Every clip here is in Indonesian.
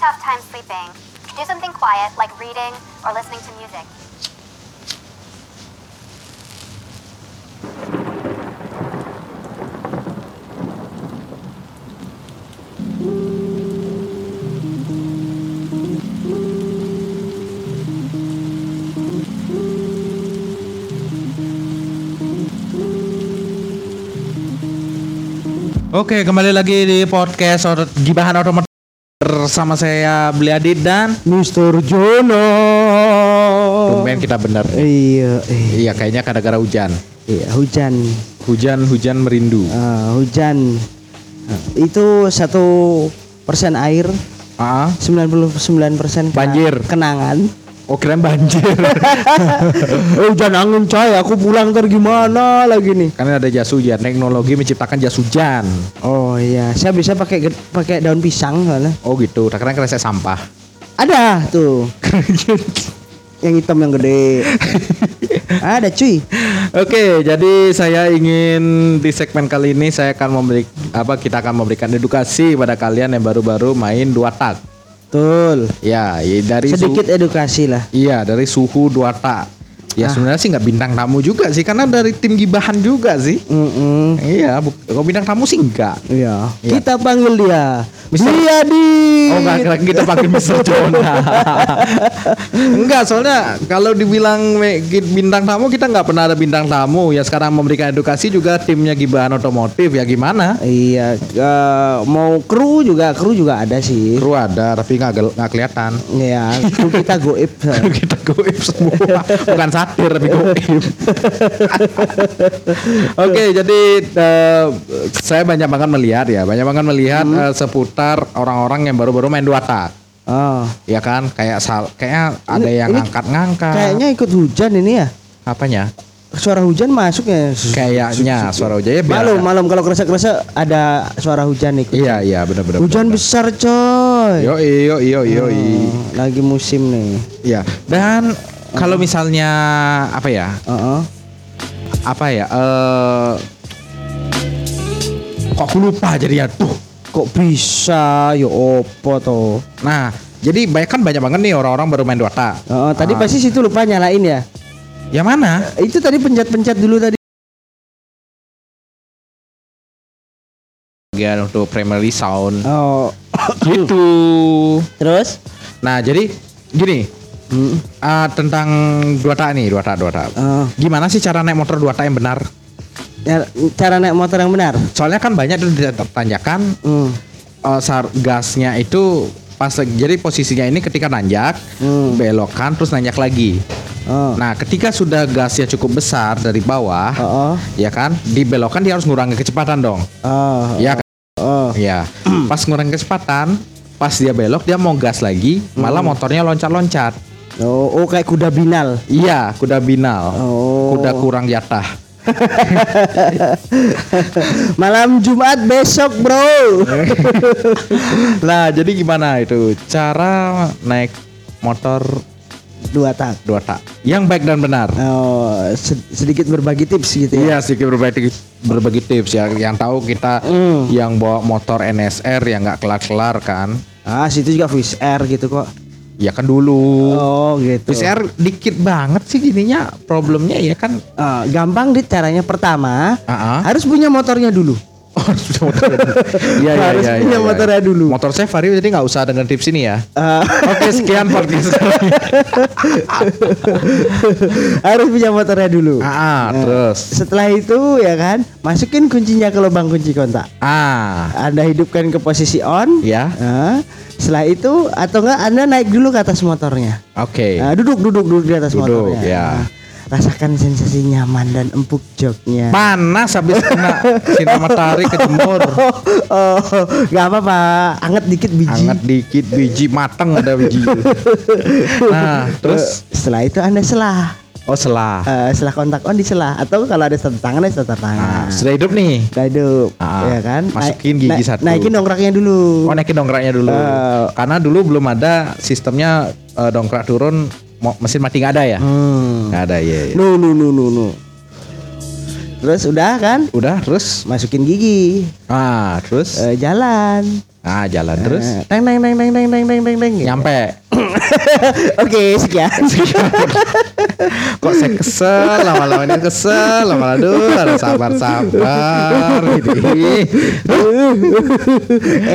tough time sleeping, do something quiet like reading or listening to music. Oke, kembali lagi di podcast Gibahan Otomotif bersama saya Beli Adit dan Mr. Jono. tumben kita benar. Iya, eh, Iya, kayaknya gara-gara hujan. iya hujan, Hujan, hujan merindu. Ah, hujan. Ah, itu satu persen air, Ah, 99 persen Banjir. kenangan. Oh keren banjir. Eh, hujan angin coy, aku pulang ntar gimana lagi nih? Karena ada jas hujan, teknologi menciptakan jas hujan. Oh iya, saya bisa pakai pakai daun pisang soalnya. Oh gitu, tak keren kresek sampah. Ada tuh, yang hitam yang gede. Ada cuy. Oke, jadi saya ingin di segmen kali ini saya akan memberi apa kita akan memberikan edukasi pada kalian yang baru-baru main dua tak. Betul. Ya, dari Sedikit edukasi lah. Iya dari suhu dua tak. Ya Ah. sebenarnya sih nggak bintang tamu juga sih karena dari tim gibahan juga sih. Mm-mm. Iya, kalau bintang tamu sih enggak. Iya. Iya. Kita panggil dia. Mister- Miyadi. Oh enggak, kita panggil Mr. Jonah. enggak, soalnya kalau dibilang bintang tamu kita nggak pernah ada bintang tamu. Ya sekarang memberikan edukasi juga timnya gibahan otomotif ya gimana? Iya, eh, mau kru juga kru juga ada sih. Kru ada tapi nggak nggak kelihatan. Iya, kru kita goib. kita goib semua bukan satir tapi goib oke jadi eh, saya banyak banget melihat ya. Banyak banget melihat eh, seputar orang-orang yang baru-baru main dua tak Oh, ya kan? Kayak sal kayak ada yang ngangkat-ngangkat. kayaknya ikut hujan ini ya. apanya? Suara hujan masuk ya. kayaknya suara hujan. Ya Malam, malam kalau kerasa-kerasa ada suara hujan ikut. iya iya benar-benar Hujan besar coy. yo yo yo yo Oh, lagi musim nih. ya dan kalau misalnya apa ya Heeh. apa ya eh kok aku lupa jadi ya tuh Kok bisa? Ya opo toh? nah jadi banyak kan banyak banget nih orang-orang baru main Dota Heeh, tadi Ah. pasti situ lupa nyalain ya. yang mana Itu tadi pencet-pencet dulu tadi. bagian untuk primary sound Oh, gitu terus? nah jadi gini Hmm. ah, tentang Dota nih Dota Dota Oh. gimana sih cara naik motor Dota yang benar Ya, cara naik motor yang benar. soalnya kan banyak tuh di tanjakan Hmm. sar gasnya itu pas jadi posisinya ini ketika nanjak Hmm. belokan terus nanjak lagi Oh. Nah, ketika sudah gasnya cukup besar dari bawah, Oh. ya kan, dibelokkan dia harus ngurangi kecepatan dong. Oh. Ya kan? Oh. Ya. Pas ngurangi kecepatan, pas dia belok dia mau gas lagi, malah motornya loncat-loncat. Oh, oh kayak kuda binal. Iya, kuda binal. Oh. Kuda kurang jatah. Malam Jumat besok, Bro. Nah, jadi gimana itu cara naik motor Dua tak. dua tak yang baik dan benar? Oh, sed- sedikit berbagi tips gitu ya. Iya sedikit berbagi berbagi tips ya yang tahu kita Hmm. yang bawa motor NSR yang nggak kelar-kelar kan Ah, situ juga Swiss Air gitu kok. Ya kan dulu Oh, gitu. PCR dikit banget sih gininya problemnya ya kan Ah, gampang dit caranya pertama Ah, ah. harus punya motornya dulu. Oh, harus punya motor Iya iya Harus iya. punya iya, motornya dulu. Motor saya Vario jadi nggak usah dengan tips ini ya. Ah, Oke sekian podcast. harus punya motornya dulu. ah, ah, terus. Setelah itu ya kan, masukin kuncinya ke lubang kunci kontak. Ah, Anda hidupkan ke posisi on. ya. Nah, setelah itu atau enggak Anda naik dulu ke atas motornya. Oke. Nah, duduk duduk duduk di atas Duduk, motornya. ya. Nah, rasakan sensasi nyaman dan empuk joknya. Panas habis kena sinar matahari kejemur. oh, nggak apa-apa, anget dikit biji. Hangat dikit biji mateng ada biji. Nah, terus Eh, setelah itu Anda selah. oh selah. Eh, setelah kontak on diselah atau kalau ada satu tangan ada satu tangan. Nah, sudah hidup nih. Udah hidup, Ah, ya kan? masukin gigi satu. Naikin dongkraknya dulu. Oh naikin dongkraknya dulu. Eh. Karena dulu belum ada sistemnya eh, dongkrak turun mesin mati nggak ada ya? Hmm. Ada ya. No no no no no. Terus udah kan? Udah terus Masukin gigi. ah terus Eh, jalan. Ah jalan terus Eh, teng teng teng teng teng teng teng teng deng. Nyampe. Oke, sekian. Kok saya kesel, lama-lama ini kesel, lama aduh, ada sabar-sabar gitu.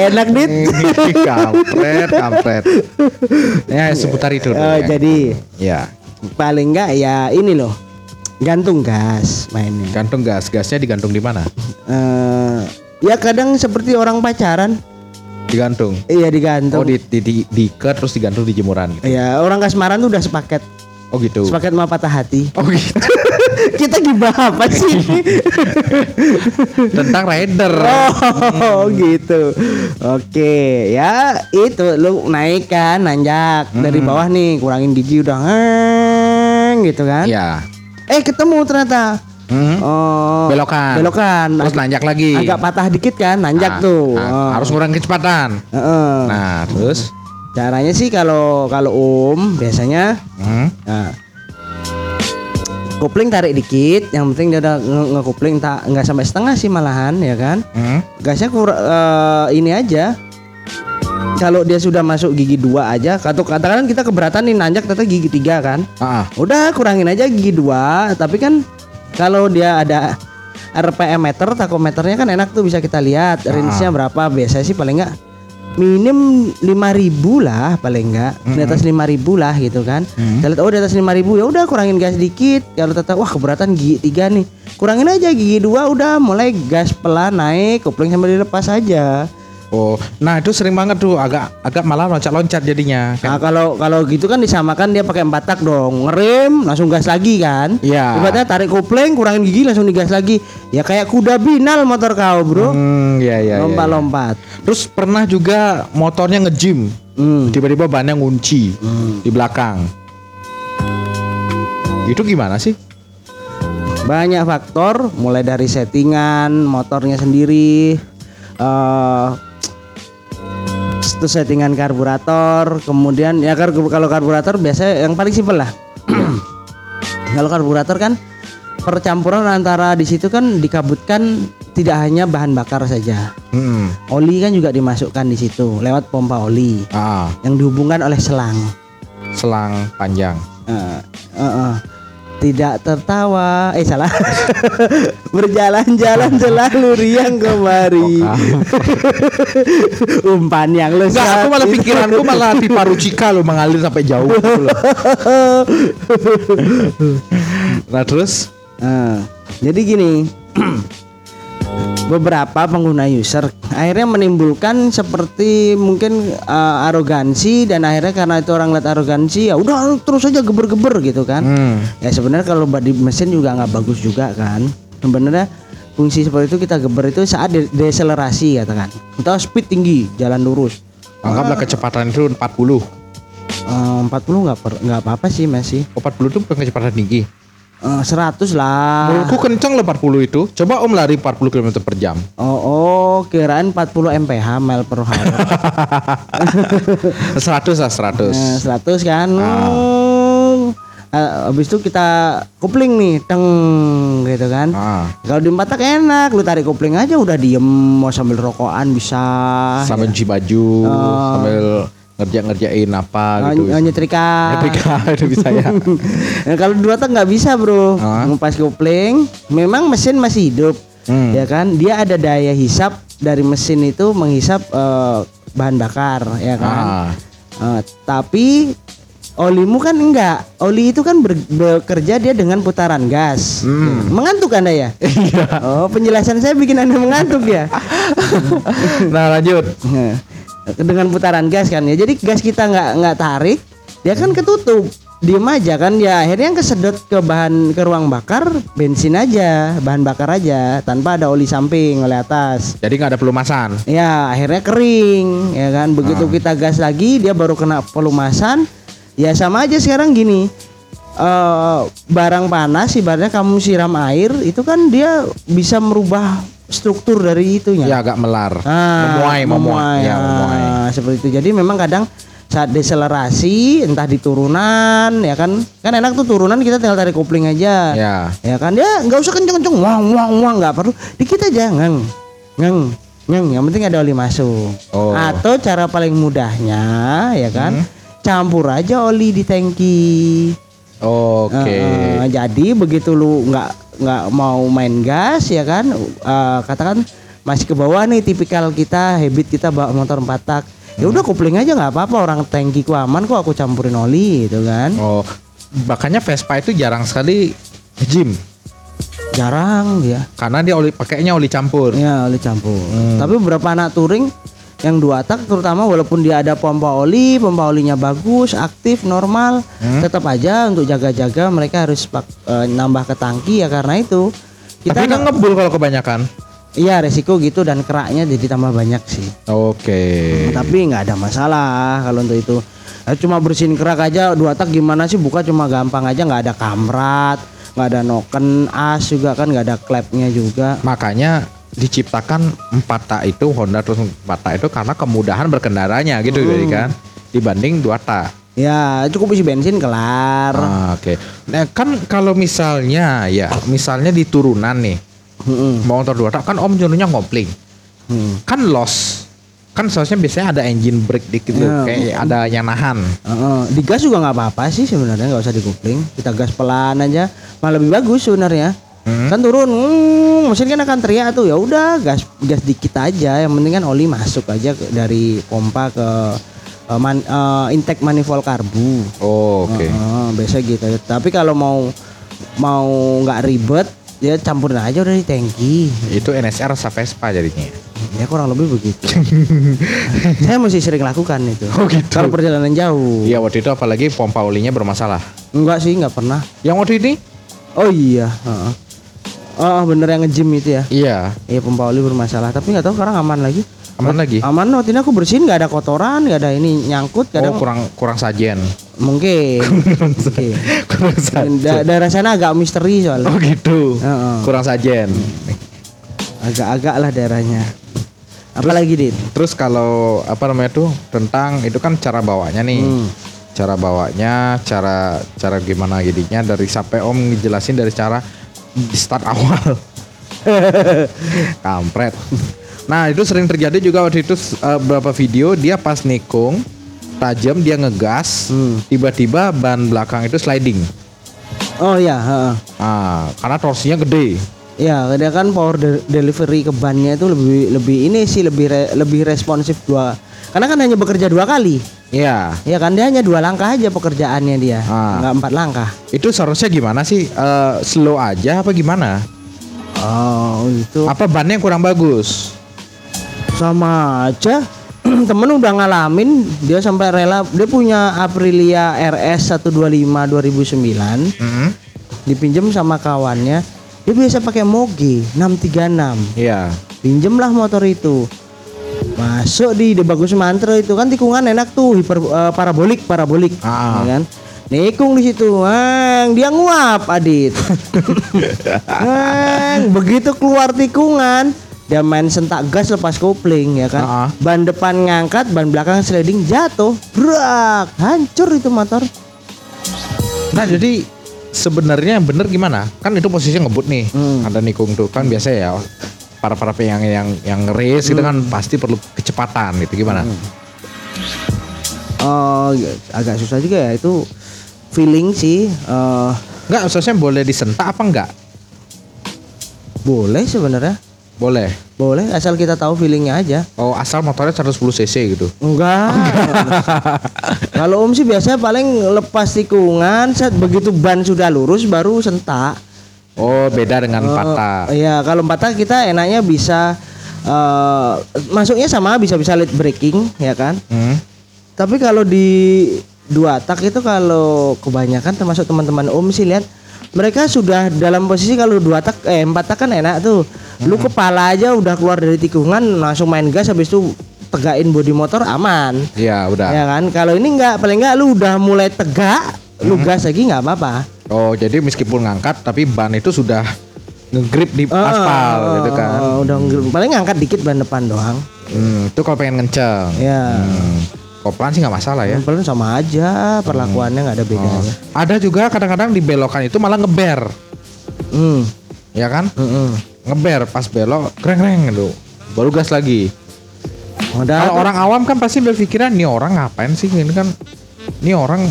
Enak dit. kampret, kampret. Ya seputar itu. dulu Oh, ya. jadi ya, paling enggak ya ini loh. Gantung gas mainnya. gantung gas, gasnya digantung di mana? Eh, ya kadang seperti orang pacaran. Digantung. Iya digantung. Oh di di di, diikat terus digantung di jemuran gitu. Iya, orang kasmaran tuh udah sepaket. Oh gitu. Sepaket sama patah hati. Oh gitu. Kita gimana apa sih? Tentang rider. Oh gitu. Oke, ya itu lu naik kan nanjak dari Hmm. bawah nih kurangin gigi udah ngeng gitu kan. Ya. Eh ketemu ternyata. Hmm. Oh, Belokan. Belokan. Terus nanjak lagi. Agak patah dikit kan, nanjak Nah, tuh. nah, Oh. Harus ngurangin kecepatan. Heeh. Nah, terus Caranya sih kalau kalau Om biasanya hmm. nah, kopling tarik dikit, yang penting dia udah nge- ngekopling tak nggak sampai setengah sih malahan ya kan. Hmm. gasnya kur eh, ini aja kalau dia sudah masuk gigi dua aja atau katakan kita keberatan nih nanjak ternyata gigi tiga kan ah. udah kurangin aja gigi dua tapi kan kalau dia ada RPM meter takometernya kan enak tuh bisa kita lihat. Range-nya berapa? Biasanya sih paling enggak minim 5000 lah paling enggak di atas 5000 lah gitu kan. Kita lihat oh di atas 5000 ya udah kurangin gas dikit. Kalau tetap wah keberatan gigi tiga nih. Kurangin aja gigi dua udah mulai gas pelan naik kopling sambil dilepas aja Oh, nah itu sering banget tuh agak agak malah loncat-loncat jadinya. Nah kalau kalau gitu kan disamakan dia pakai empat tak dong ngerem langsung gas lagi kan Iya. Ibaratnya tarik kopling kurangin gigi langsung digas lagi ya kayak kuda binal motor kau bro Hmm, ya ya. ya, ya. lompat-lompat Terus pernah juga motornya nge-gym. Hmm. Tiba-tiba bannya ngunci di belakang. Itu gimana sih? banyak faktor mulai dari settingan motornya sendiri eh itu settingan karburator kemudian ya kar- kalau karburator biasanya yang paling simpel lah kalau karburator kan percampuran antara di situ kan dikabutkan tidak hanya bahan bakar saja Hmm. oli kan juga dimasukkan di situ lewat pompa oli Ah, yang dihubungkan oleh selang selang panjang. Eh, eh, eh. Tidak tertawa. Eh salah. Berjalan-jalan selalu riang kemari. Umpan yang Enggak, lesat aku malah pikiranku malah pipa rucika lo mengalir sampai jauh gitu. Nah, terus? Eh, jadi gini beberapa pengguna user akhirnya menimbulkan seperti mungkin eh, arogansi dan akhirnya karena itu orang lihat arogansi ya udah terus aja geber-geber gitu kan hmm. Ya sebenarnya kalau di mesin juga nggak bagus juga kan. Sebenarnya fungsi seperti itu kita geber itu saat de- deselerasi katakan. Kita speed tinggi, jalan lurus. Anggaplah kecepatan itu 40. Eh, 40 nggak per- nggak apa-apa sih masih. Oh, 40 itu bukan kecepatan tinggi. Eh, 100 lah. Menurutku kenceng loh 40 itu. Coba Om lari 40 km per jam. Oh, oh, kirain 40 mph mile per hour. 100 lah 100. Eh, 100 kan. Ah. Eh, habis itu kita kopling nih, teng gitu kan. Ah, Kalau di empat tak enak, lu tarik kopling aja udah diem mau sambil rokokan bisa. sambil cuci baju, sambil ngerja-ngerjain apa Oh, gitu. oh, nyetrika. Nyetrika itu bisa ya. Nah, kalau dua tak nggak bisa bro, Ah. ngupas kopling. Memang mesin masih hidup, Hmm. ya kan? Dia ada daya hisap dari mesin itu menghisap eh, bahan bakar, ya kan? Ah. Eh, tapi olimu kan enggak. Oli itu kan ber- bekerja dia dengan putaran gas. Hmm. Mengantuk anda ya? Iya. Oh penjelasan saya bikin anda mengantuk ya? Nah, lanjut. Dengan putaran gas kan ya. Jadi gas kita nggak nggak tarik dia kan ketutup. Diem aja kan ya akhirnya yang kesedot ke bahan ke ruang bakar bensin aja bahan bakar aja tanpa ada oli samping oleh atas. Jadi nggak ada pelumasan. ya akhirnya kering ya kan. Begitu kita gas lagi dia baru kena pelumasan. Ya sama aja sekarang gini eh barang panas ibaratnya kamu siram air itu kan dia bisa merubah struktur dari itunya Ya agak melar. Ah, memuai, memuai. Ya, ah, memuai. seperti itu. Jadi memang kadang saat deselerasi entah di turunan ya kan kan enak tuh turunan kita tinggal tarik kopling aja Ya. ya kan dia nggak usah kenceng-kenceng wang wang wang nggak perlu dikit aja ngeng ngeng Nyeng, yang penting ada oli masuk. Oh. Atau cara paling mudahnya ya kan, campur aja oli di tangki. Oke. Eh, jadi begitu lu nggak nggak mau main gas ya kan, eh, katakan masih ke bawah nih tipikal kita habit kita bawa motor empat tak. Ya udah kopling aja nggak apa-apa orang tangkiku aman kok aku campurin oli gitu kan. Oh, makanya Vespa itu jarang sekali gym Jarang dia. karena dia oli pakainya oli campur. Ya oli campur. Hmm. Tapi beberapa anak touring yang dua tak terutama walaupun dia ada pompa oli, pompa olinya bagus, aktif, normal, Hmm. tetap aja untuk jaga-jaga mereka harus pak- eh, nambah ke tangki ya karena itu kita Tapi kan nggak- ngebul kalau kebanyakan. iya resiko gitu dan keraknya jadi tambah banyak sih. Oke. Tapi nggak ada masalah kalau untuk itu. Eh, Cuma bersihin kerak aja dua tak gimana sih buka cuma gampang aja nggak ada kamrat, nggak ada noken as juga kan nggak ada klepnya juga. Makanya diciptakan empat tak itu Honda terus empat tak itu karena kemudahan berkendaranya gitu Hmm. jadi kan dibanding dua tak. Ya cukup isi bensin kelar. Ah, Oke. Nah kan kalau misalnya ya misalnya di turunan nih Mm-mm. motor dua tak kan om nyuruhnya ngopling Hmm. kan loss kan seharusnya biasanya ada engine brake dikit tuh Ya. kayak ada yang nahan. Heeh. di gas juga nggak apa-apa sih sebenarnya nggak usah dikupling. Kita gas pelan aja, malah lebih bagus sebenarnya. Hmm. Kan turun, hmm, mesin kan akan teriak tuh. Ya udah gas gas dikit aja. Yang penting kan oli masuk aja ke- dari pompa ke eh, man, eh, intake manifold karbu. Oh, Oke. Heeh, biasa gitu. Tapi kalau mau mau nggak ribet, ya campurin aja udah di tangki. Itu NSR Vespa jadinya. Ya kurang lebih begitu. Saya masih sering lakukan itu. Oh, gitu. Kalau perjalanan jauh. Iya waktu itu apalagi pompa olinya bermasalah. Enggak sih, nggak pernah. Yang waktu ini? Oh iya, heeh. Oh bener yang nge-gym itu ya. Iya. Iya pompa oli bermasalah, tapi nggak tahu sekarang aman lagi. Aman lagi. Aman waktu ini aku bersihin nggak ada kotoran, nggak ada ini nyangkut, Oh kadang kurang kurang sajen. mungkin. Mungkin. kurang sajen. Da- daerah sana agak misteri soalnya. Oh gitu. Heeh. Kurang sajen. Agak-agak lah daerahnya. Apalagi dit? Terus kalau apa namanya tuh tentang itu kan cara bawanya nih. Hmm. Cara bawanya, cara cara gimana jadinya dari sampai Om ngejelasin dari cara di start awal. Kampret. Nah, itu sering terjadi juga waktu itu eh, beberapa video dia pas nikung tajam dia ngegas, Hmm. tiba-tiba ban belakang itu sliding. Oh iya, heeh. Ah, karena torsinya gede. Ya, dia kan power de- delivery ke bannya itu lebih lebih ini sih lebih re- lebih responsif dua. Karena kan hanya bekerja dua kali. Iya. Ya kan dia hanya dua langkah aja pekerjaannya dia, Ah. nggak empat langkah. Itu seharusnya gimana sih? Eh, slow aja apa gimana? Oh itu Apa bannya yang kurang bagus? sama aja. Temen udah ngalamin dia sampai rela dia punya Aprilia RS 125 2009 Mm-mm. dipinjem sama kawannya. Dia biasa pakai Moge 636. Iya. Pinjemlah motor itu. Masuk di De Bagus Mantro itu kan tikungan enak tuh hiper eh, parabolik parabolik Ah. ya kan. Nikung di situ, Ang, dia nguap Adit. Ang, begitu keluar tikungan, dia main sentak gas lepas kopling ya kan. Ah. Ban depan ngangkat, ban belakang sliding jatuh, brak, hancur itu motor. Nah, jadi sebenarnya yang bener gimana? Kan itu posisinya ngebut nih. Hmm. Ada nikung tuh kan biasa ya para para yang yang yang race gitu kan pasti perlu kecepatan gitu gimana? Oh, agak susah juga ya itu feeling sih. eh, Enggak, seharusnya boleh disentak apa enggak? boleh sebenarnya. Boleh. Boleh asal kita tahu feelingnya aja. Oh, asal motornya 110 cc gitu. Enggak. Kalau Om sih biasanya paling lepas tikungan, saat begitu ban sudah lurus baru sentak. Oh, beda dengan Oh, patah. Iya, kalau patah kita enaknya bisa eh, masuknya sama bisa-bisa lead braking ya kan. Hmm. Tapi kalau di dua tak itu kalau kebanyakan termasuk teman-teman Om sih lihat mereka sudah dalam posisi kalau dua tak eh empat tak kan enak tuh. Lu kepala aja udah keluar dari tikungan langsung main gas habis itu tegakin bodi motor aman. Iya, udah. Ya kan? Kalau ini enggak paling enggak lu udah mulai tegak, lu gas lagi nggak apa-apa. Oh, jadi meskipun ngangkat tapi ban itu sudah ngegrip di aspal Ah, gitu kan. ah, udah nge- paling ngangkat dikit ban depan doang. Hmm, itu kalau pengen kenceng. Ya. Hmm. Koplan sih nggak masalah ya. Paling sama aja perlakuannya nggak ada bedanya. Oh. Ada juga kadang-kadang di belokan itu malah ngeber, Hmm. ya kan? Mm-mm. Ngeber pas belok, kreng-kreng gitu. baru gas lagi. Udah Kalau orang awam kan pasti berpikiran nih orang ngapain sih ini kan ini orang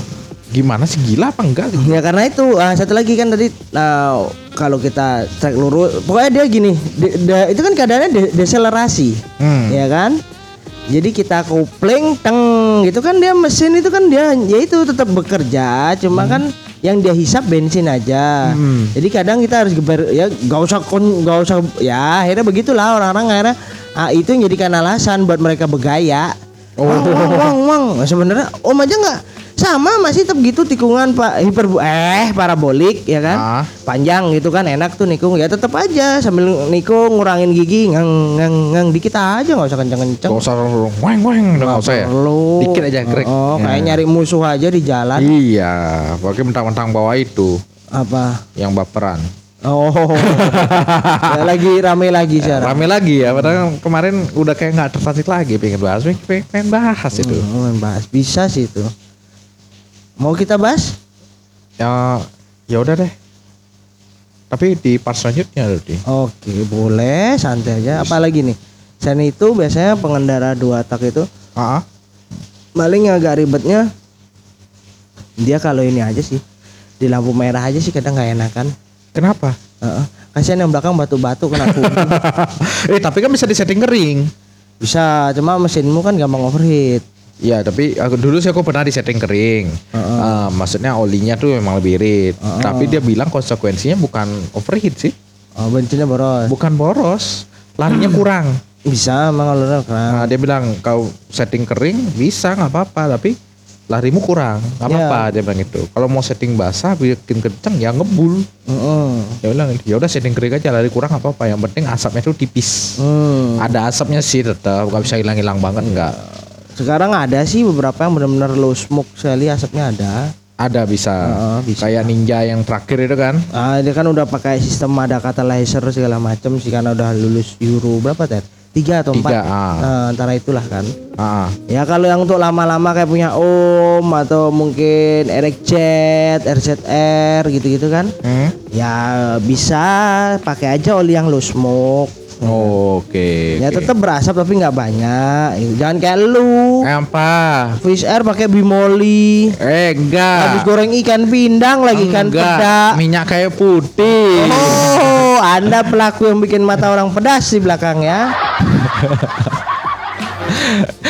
gimana sih gila apa enggak gitu. Ya karena itu ah, satu lagi kan tadi nah, kalau kita cek lurus pokoknya dia gini de- de- itu kan keadaannya de- deselerasi Hmm. ya kan jadi kita kopling teng gitu kan dia mesin itu kan dia ya itu tetap bekerja cuma kan yang dia hisap bensin aja Hmm. jadi kadang kita harus geber ya gak usah kon gak usah ya akhirnya begitulah orang-orang akhirnya ah, itu yang jadikan alasan buat mereka bergaya Oh. Wang, wang, wang, wang. Sebenarnya om aja nggak sama masih tetap gitu tikungan pak hiperbo eh parabolik ya kan Ah. panjang gitu kan enak tuh nikung ya tetap aja sambil nikung ngurangin gigi ngang ngang ngang dikit aja nggak usah kenceng kenceng Gak usah weng weng nggak usah ya. perlu Dikit aja grek. oh kayak Ya. nyari musuh aja di jalan Iya, pakai mentang-mentang bawa itu apa yang baperan. oh Ya, lagi rame lagi sekarang Rame lagi ya, padahal kemarin udah kayak nggak tertarik lagi pengen bahas, pengen, pengen bahas itu. Hmm, bahas bisa sih itu mau kita bahas Ya, ya udah deh. Tapi di part selanjutnya Rudi. Oke, boleh santai aja. Apalagi nih? Selain itu biasanya pengendara dua tak itu Ah, paling agak ribetnya dia kalau ini aja sih di lampu merah aja sih kadang nggak enakan. kenapa? Heeh. Kasihan yang belakang batu-batu kena kubu. eh tapi kan bisa disetting kering. Bisa, cuma mesinmu kan gampang overheat. Ya tapi aku dulu sih aku pernah di setting kering. Heeh. Ah, maksudnya olinya tuh memang lebih irit. Heeh. Tapi dia bilang konsekuensinya bukan overheat sih, Oh, bensinnya boros. bukan boros, larinya kurang. Bisa kalau keren. Nah, dia bilang kau setting kering bisa nggak apa-apa tapi larimu kurang nggak Ya. apa-apa dia bilang itu. Kalau mau setting basah bikin kenceng ya ngebul. Heeh. Dia bilang ya udah setting kering aja lari kurang apa-apa. Yang penting asapnya tuh tipis. Hmm. Ada asapnya sih tetap nggak bisa hilang-hilang banget nggak. Sekarang ada sih beberapa yang benar-benar low smoke sekali asapnya ada. Ada bisa. Heeh, bisa. Kayak ninja yang terakhir itu kan. Ah, dia kan udah pakai sistem ada kata laser segala macam sih karena udah lulus Euro berapa Ter? Tiga atau empat? Ah. Nah, antara itulah kan. Ah, Ya kalau yang untuk lama-lama kayak punya Om atau mungkin RXZ, RZR gitu-gitu kan, hmm? ya bisa pakai aja oli yang low smoke. Oke. Ya oke. tetap berasap tapi nggak banyak. Jangan kayak lu. Apa? Fish air pakai bimoli. Eh enggak. Habis goreng ikan pindang lagi ikan Enggak. peda. Minyak kayak putih. Oh, Anda pelaku yang bikin mata orang pedas di belakang ya.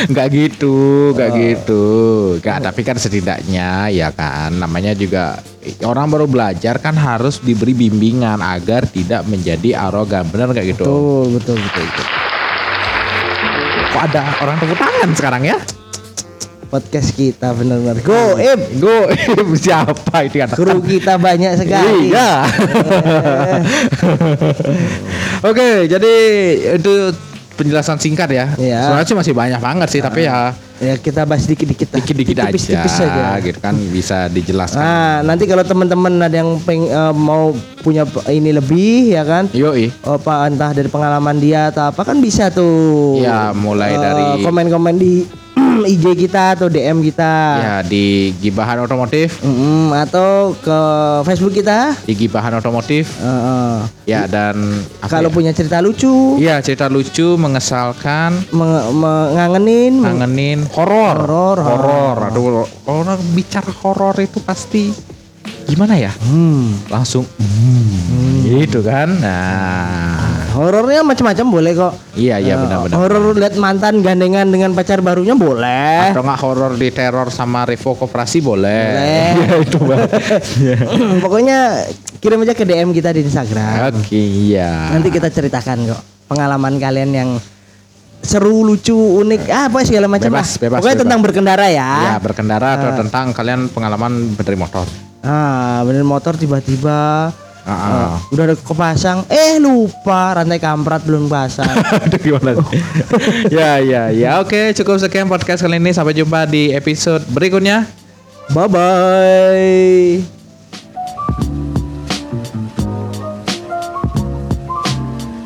Enggak gitu, enggak Oh. gitu. Enggak, tapi kan setidaknya ya kan namanya juga orang baru belajar kan harus diberi bimbingan agar tidak menjadi arogan. Benar enggak gitu? Betul, betul, betul. betul. Kok ada orang tepuk tangan sekarang ya? Podcast kita benar-benar go. Go, siapa itu kata? Kru kita banyak sekali. Iya. Oke, jadi itu penjelasan singkat ya. Iya. Soalnya sih masih banyak banget sih, tapi ya Ya kita bahas dikit-dikit lah. dikit-dikit aja, Tipis-tipis aja. gitu kan bisa dijelaskan. Nah, nanti kalau teman-teman ada yang peng, eh, mau punya ini lebih ya kan? Yoi. Oh, Pak entah dari pengalaman dia atau apa kan bisa tuh. Ya, mulai Eh, dari- komen-komen di IG kita atau DM kita. Ya di Gibahan Otomotif, Mm-mm, atau ke Facebook kita. di Gibahan Otomotif. Eh, eh. Ya dan Kalau ya? punya cerita lucu, Iya cerita lucu, mengesalkan, meng- mengangenin, meng- ngangenin, horor, Horor, horor. Aduh, orang bicara horor itu pasti gimana ya? hmm. Langsung, hmm, gitu kan? Nah, horornya macam-macam boleh kok. iya iya Eh, benar-benar. Horor lihat mantan gandengan dengan pacar barunya boleh. Atau nggak horor di teror sama Revo Koperasi boleh? Boleh. Iya, itu Bang. Pokoknya kirim aja ke DM kita di Instagram. Oke, iya. Nanti kita ceritakan kok pengalaman kalian yang seru, lucu, unik, ah apa segala macam Bebas, lah. bebas, Pokoknya bebas. tentang berkendara ya. Ya berkendara atau tentang kalian pengalaman dari motor. Ah, bener motor tiba-tiba Ah. eh, udah ada kepasang, eh lupa rantai kamprat belum pasang. Aduh gimana sih? ya ya ya oke cukup sekian podcast kali ini sampai jumpa di episode berikutnya. bye bye.